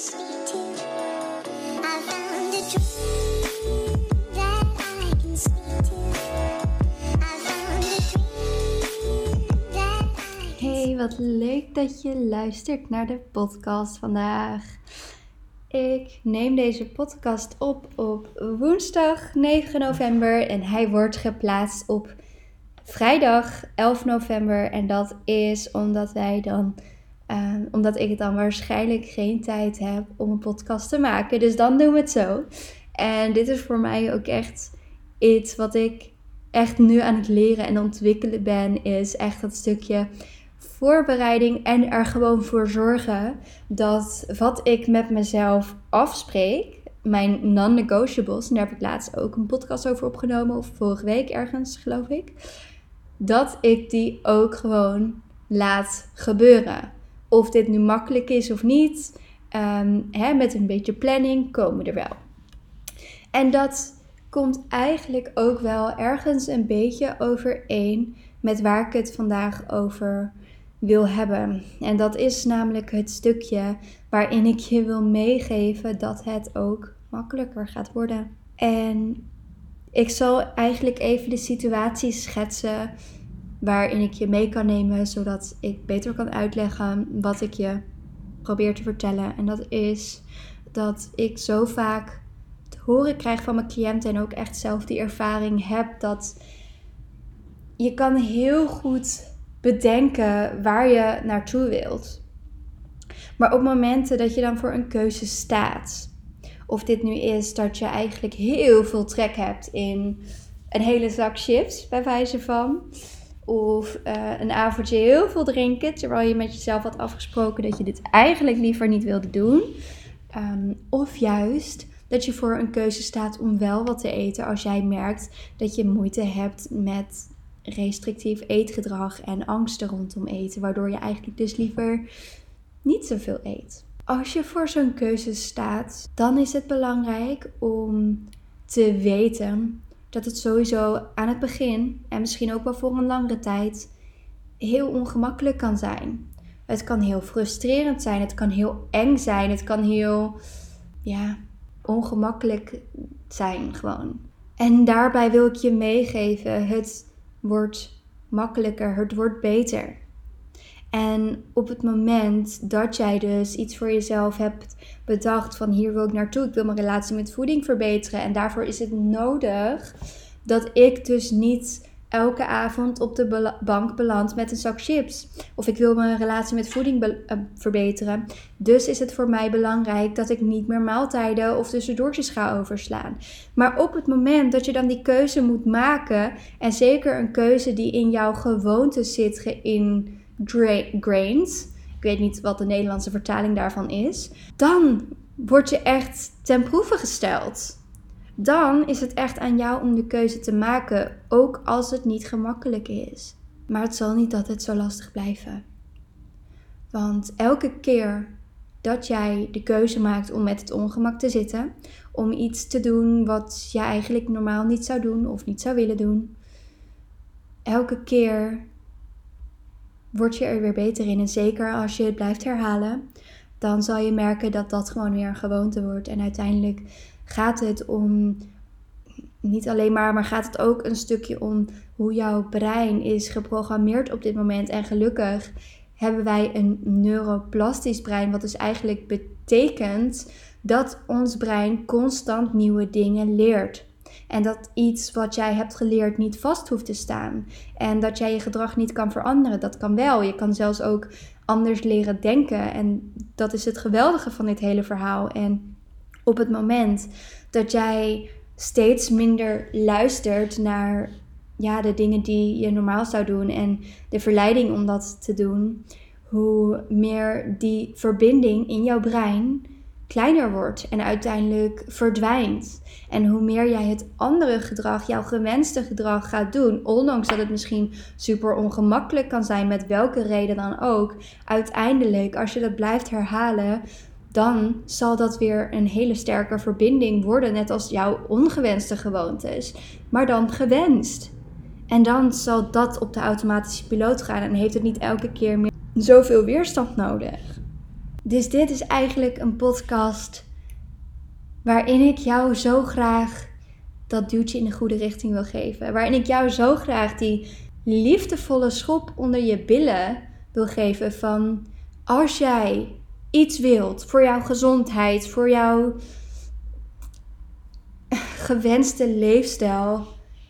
Hey, wat leuk dat je luistert naar de podcast vandaag. Ik neem deze podcast op op woensdag 9 november en hij wordt geplaatst op vrijdag 11 november. En dat is omdat wij dan, eh, omdat ik dan waarschijnlijk geen tijd heb om een podcast te maken. Dus dan doen we het zo. En dit is voor mij ook echt iets wat ik echt nu aan het leren en ontwikkelen ben, is echt dat stukje voorbereiding en er gewoon voor zorgen dat wat ik met mezelf afspreek, mijn non-negotiables, en daar heb ik laatst ook een podcast over opgenomen, of vorige week ergens, geloof ik, dat ik die ook gewoon laat gebeuren. Of dit nu makkelijk is of niet, ehm, hè, met een beetje planning komen er wel. En dat komt eigenlijk ook wel ergens een beetje overeen met waar ik het vandaag over wil hebben. En dat is namelijk het stukje waarin ik je wil meegeven dat het ook makkelijker gaat worden. En ik zal eigenlijk even de situatie schetsen waarin ik je mee kan nemen, zodat ik beter kan uitleggen wat ik je probeer te vertellen. En dat is dat ik zo vaak te horen krijg van mijn cliënten en ook echt zelf die ervaring heb dat je kan heel goed bedenken waar je naartoe wilt. Maar op momenten dat je dan voor een keuze staat, of dit nu is dat je eigenlijk heel veel trek hebt in een hele zak chips, bij wijze van, of eh, een avondje heel veel drinken, terwijl je met jezelf had afgesproken dat je dit eigenlijk liever niet wilde doen. Ehm, of juist dat je voor een keuze staat om wel wat te eten als jij merkt dat je moeite hebt met restrictief eetgedrag en angsten rondom eten, waardoor je eigenlijk dus liever niet zoveel eet. Als je voor zo'n keuze staat, dan is het belangrijk om te weten dat het sowieso aan het begin en misschien ook wel voor een langere tijd heel ongemakkelijk kan zijn. Het kan heel frustrerend zijn, het kan heel eng zijn, het kan heel ja, ongemakkelijk zijn gewoon. En daarbij wil ik je meegeven, het wordt makkelijker, het wordt beter. En op het moment dat jij dus iets voor jezelf hebt bedacht van hier wil ik naartoe, ik wil mijn relatie met voeding verbeteren en daarvoor is het nodig dat ik dus niet elke avond op de bank beland met een zak chips. Of ik wil mijn relatie met voeding uh, verbeteren. Dus is het voor mij belangrijk dat ik niet meer maaltijden of tussendoortjes ga overslaan. Maar op het moment dat je dan die keuze moet maken, en zeker een keuze die in jouw gewoonte zit in grains. Ik weet niet wat de Nederlandse vertaling daarvan is. Dan word je echt ten proeve gesteld dan is het echt aan jou om de keuze te maken, ook als het niet gemakkelijk is. Maar het zal niet altijd zo lastig blijven. Want elke keer dat jij de keuze maakt om met het ongemak te zitten, om iets te doen wat je eigenlijk normaal niet zou doen of niet zou willen doen, elke keer word je er weer beter in. En zeker als je het blijft herhalen, dan zal je merken dat dat gewoon weer een gewoonte wordt. En uiteindelijk gaat het om niet alleen maar, maar gaat het ook een stukje om hoe jouw brein is geprogrammeerd op dit moment. En gelukkig hebben wij een neuroplastisch brein, wat dus eigenlijk betekent dat ons brein constant nieuwe dingen leert. En dat iets wat jij hebt geleerd niet vast hoeft te staan. En dat jij je gedrag niet kan veranderen. Dat kan wel. Je kan zelfs ook anders leren denken. En dat is het geweldige van dit hele verhaal. En op het moment dat jij steeds minder luistert naar ja, de dingen die je normaal zou doen en de verleiding om dat te doen, hoe meer die verbinding in jouw brein kleiner wordt en uiteindelijk verdwijnt. En hoe meer jij het andere gedrag, jouw gewenste gedrag gaat doen, ondanks dat het misschien super ongemakkelijk kan zijn, met welke reden dan ook, uiteindelijk, als je dat blijft herhalen, dan zal dat weer een hele sterke verbinding worden, net als jouw ongewenste gewoontes, maar dan gewenst. En dan zal dat op de automatische piloot gaan en heeft het niet elke keer meer zoveel weerstand nodig. Dus dit is eigenlijk een podcast waarin ik jou zo graag dat duwtje in de goede richting wil geven. Waarin ik jou zo graag die liefdevolle schop onder je billen wil geven van als jij iets wilt voor jouw gezondheid, voor jouw gewenste leefstijl,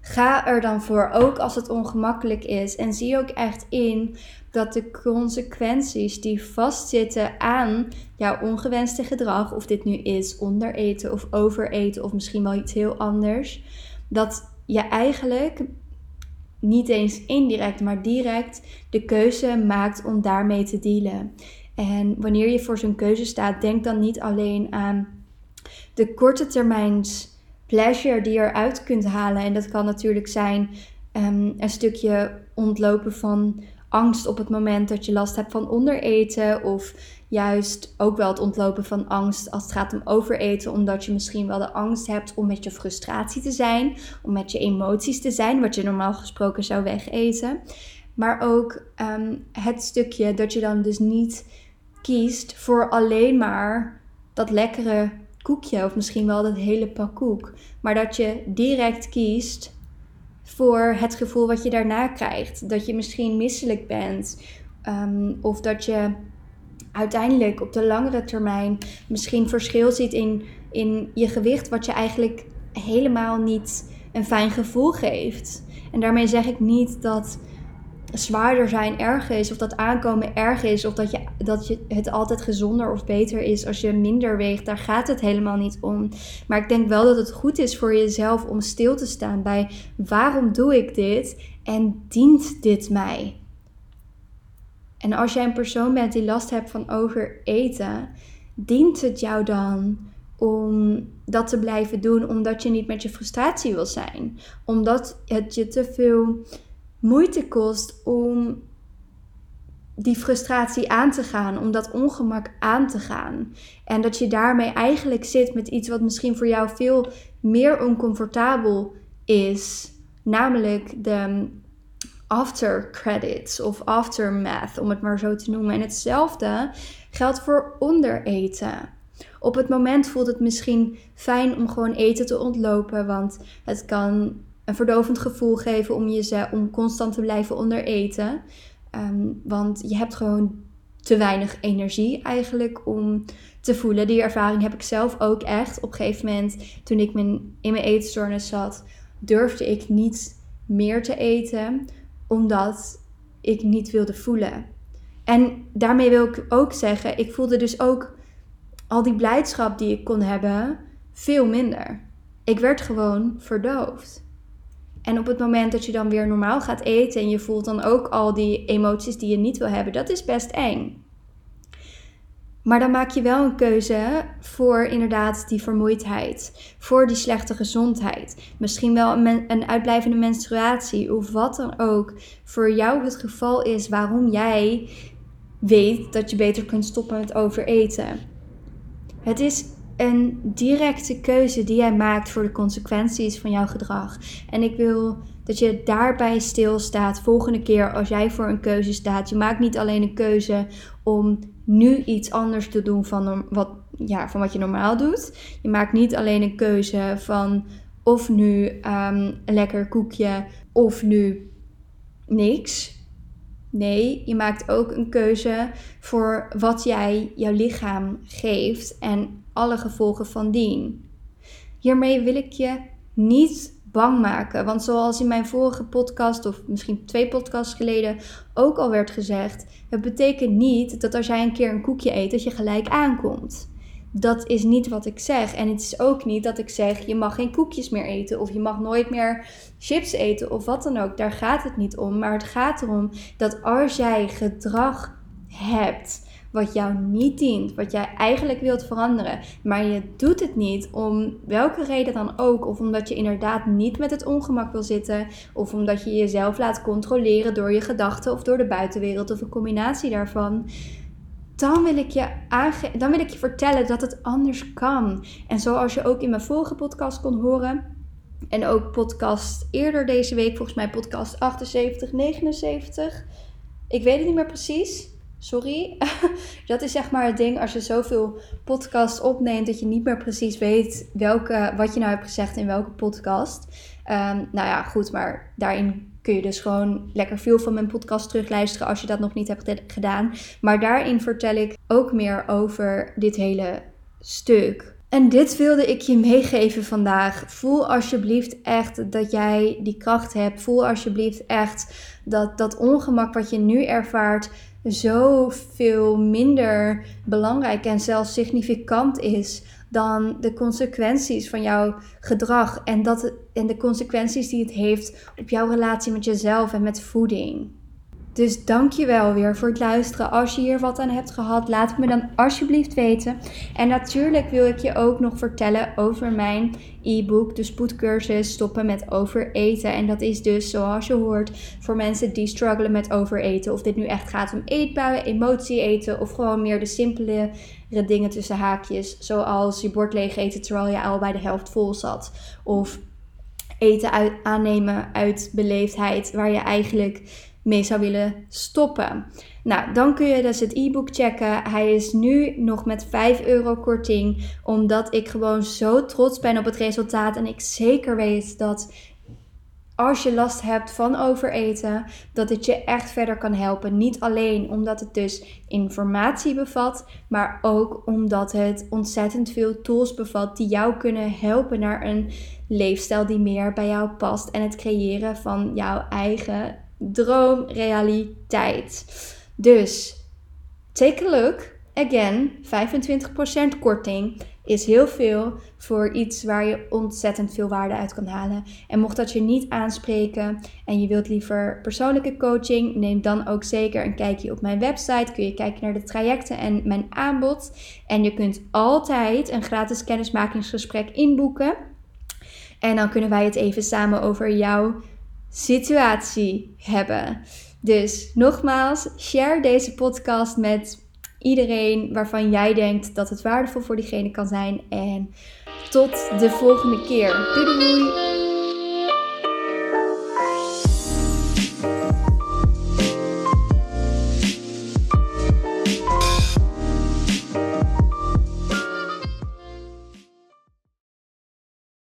ga er dan voor, ook als het ongemakkelijk is. En zie ook echt in dat de consequenties die vastzitten aan jouw ongewenste gedrag, of dit nu is ondereten of overeten of misschien wel iets heel anders, dat je eigenlijk niet eens indirect, maar direct de keuze maakt om daarmee te dealen. En wanneer je voor zo'n keuze staat, denk dan niet alleen aan de korte termijns pleasure die je eruit kunt halen. En dat kan natuurlijk zijn ehm, een stukje ontlopen van angst op het moment dat je last hebt van ondereten. Of juist ook wel het ontlopen van angst als het gaat om overeten. Omdat je misschien wel de angst hebt om met je frustratie te zijn. Om met je emoties te zijn. Wat je normaal gesproken zou wegeten. Maar ook ehm, het stukje dat je dan dus niet kiest voor alleen maar dat lekkere koekje. Of misschien wel dat hele pak koek. Maar dat je direct kiest voor het gevoel wat je daarna krijgt. Dat je misschien misselijk bent. ehm, of dat je uiteindelijk op de langere termijn misschien verschil ziet in, in je gewicht, wat je eigenlijk helemaal niet een fijn gevoel geeft. En daarmee zeg ik niet dat zwaarder zijn erg is, of dat aankomen erg is, of dat, je, dat je het altijd gezonder of beter is als je minder weegt. Daar gaat het helemaal niet om. Maar ik denk wel dat het goed is voor jezelf om stil te staan bij waarom doe ik dit en dient dit mij? En als jij een persoon bent die last hebt van overeten, dient het jou dan om dat te blijven doen omdat je niet met je frustratie wil zijn? Omdat het je te veel moeite kost om die frustratie aan te gaan, om dat ongemak aan te gaan. En dat je daarmee eigenlijk zit met iets wat misschien voor jou veel meer oncomfortabel is, namelijk de after credits of aftermath, om het maar zo te noemen. En hetzelfde geldt voor ondereten. Op het moment voelt het misschien fijn om gewoon eten te ontlopen, want het kan een verdovend gevoel geven om, jezelf, om constant te blijven ondereten. Ehm, want je hebt gewoon te weinig energie eigenlijk om te voelen. Die ervaring heb ik zelf ook echt. Op een gegeven moment, toen ik in mijn eetstoornis zat, durfde ik niet meer te eten, omdat ik niet wilde voelen. En daarmee wil ik ook zeggen, ik voelde dus ook al die blijdschap die ik kon hebben, veel minder. Ik werd gewoon verdoofd. En op het moment dat je dan weer normaal gaat eten en je voelt dan ook al die emoties die je niet wil hebben, dat is best eng. Maar dan maak je wel een keuze voor inderdaad die vermoeidheid, voor die slechte gezondheid. Misschien wel een, een uitblijvende menstruatie of wat dan ook voor jou het geval is waarom jij weet dat je beter kunt stoppen met overeten. Het is een directe keuze die jij maakt voor de consequenties van jouw gedrag. En ik wil dat je daarbij stilstaat volgende keer als jij voor een keuze staat. Je maakt niet alleen een keuze om nu iets anders te doen van wat, ja, van wat je normaal doet. Je maakt niet alleen een keuze van of nu ehm, een lekker koekje of nu niks. Nee, je maakt ook een keuze voor wat jij jouw lichaam geeft en alle gevolgen van dien. Hiermee wil ik je niet bang maken, want zoals in mijn vorige podcast of misschien twee podcasts geleden ook al werd gezegd, het betekent niet dat als jij een keer een koekje eet dat je gelijk aankomt. Dat is niet wat ik zeg. En het is ook niet dat ik zeg: je mag geen koekjes meer eten. Of je mag nooit meer chips eten. Of wat dan ook. Daar gaat het niet om. Maar het gaat erom dat als jij gedrag hebt. Wat jou niet dient. wat jij eigenlijk wilt veranderen. maar je doet het niet om welke reden dan ook. Of omdat je inderdaad niet met het ongemak wil zitten. Of omdat je jezelf laat controleren door je gedachten. of door de buitenwereld. of een combinatie daarvan dan wil, ik je aange- dan wil ik je vertellen dat het anders kan. En zoals je ook in mijn vorige podcast kon horen. En ook podcast eerder deze week, volgens mij podcast 78, 79. Ik weet het niet meer precies. Sorry. dat is zeg maar het ding als je zoveel podcast opneemt dat je niet meer precies weet welke, wat je nou hebt gezegd in welke podcast. Ehm, nou ja, goed, maar daarin kun je dus gewoon lekker veel van mijn podcast terugluisteren als je dat nog niet hebt gedaan. Maar daarin vertel ik ook meer over dit hele stuk. En dit wilde ik je meegeven vandaag. Voel alsjeblieft echt dat jij die kracht hebt. Voel alsjeblieft echt dat dat ongemak wat je nu ervaart zoveel minder belangrijk en zelfs significant is dan de consequenties van jouw gedrag en, dat, en de consequenties die het heeft op jouw relatie met jezelf en met voeding. Dus dank je wel weer voor het luisteren. Als je hier wat aan hebt gehad, laat het me dan alsjeblieft weten. En natuurlijk wil ik je ook nog vertellen over mijn e-book, de spoedcursus Stoppen met Overeten. En dat is dus, zoals je hoort, voor mensen die struggelen met overeten. Of dit nu echt gaat om eetbuien, emotie eten of gewoon meer de simpele dingen tussen haakjes. Zoals je bord leeg eten terwijl je al bij de helft vol zat. Of eten aannemen uit beleefdheid waar je eigenlijk mee zou willen stoppen. Nou, dan kun je dus het e-book checken. Hij is nu nog met 5 euro korting, omdat ik gewoon zo trots ben op het resultaat en ik zeker weet dat als je last hebt van overeten, dat het je echt verder kan helpen. Niet alleen omdat het dus informatie bevat, maar ook omdat het ontzettend veel tools bevat die jou kunnen helpen naar een leefstijl die meer bij jou past en het creëren van jouw eigen droomrealiteit. Dus take a look. Again, 25% korting is heel veel voor iets waar je ontzettend veel waarde uit kan halen. En mocht dat je niet aanspreken en je wilt liever persoonlijke coaching, neem dan ook zeker een kijkje op mijn website. Kun je kijken naar de trajecten en mijn aanbod. En je kunt altijd een gratis kennismakingsgesprek inboeken. En dan kunnen wij het even samen over jouw situatie hebben. Dus nogmaals, share deze podcast met iedereen waarvan jij denkt dat het waardevol voor diegene kan zijn. En tot de volgende keer. Doei doei!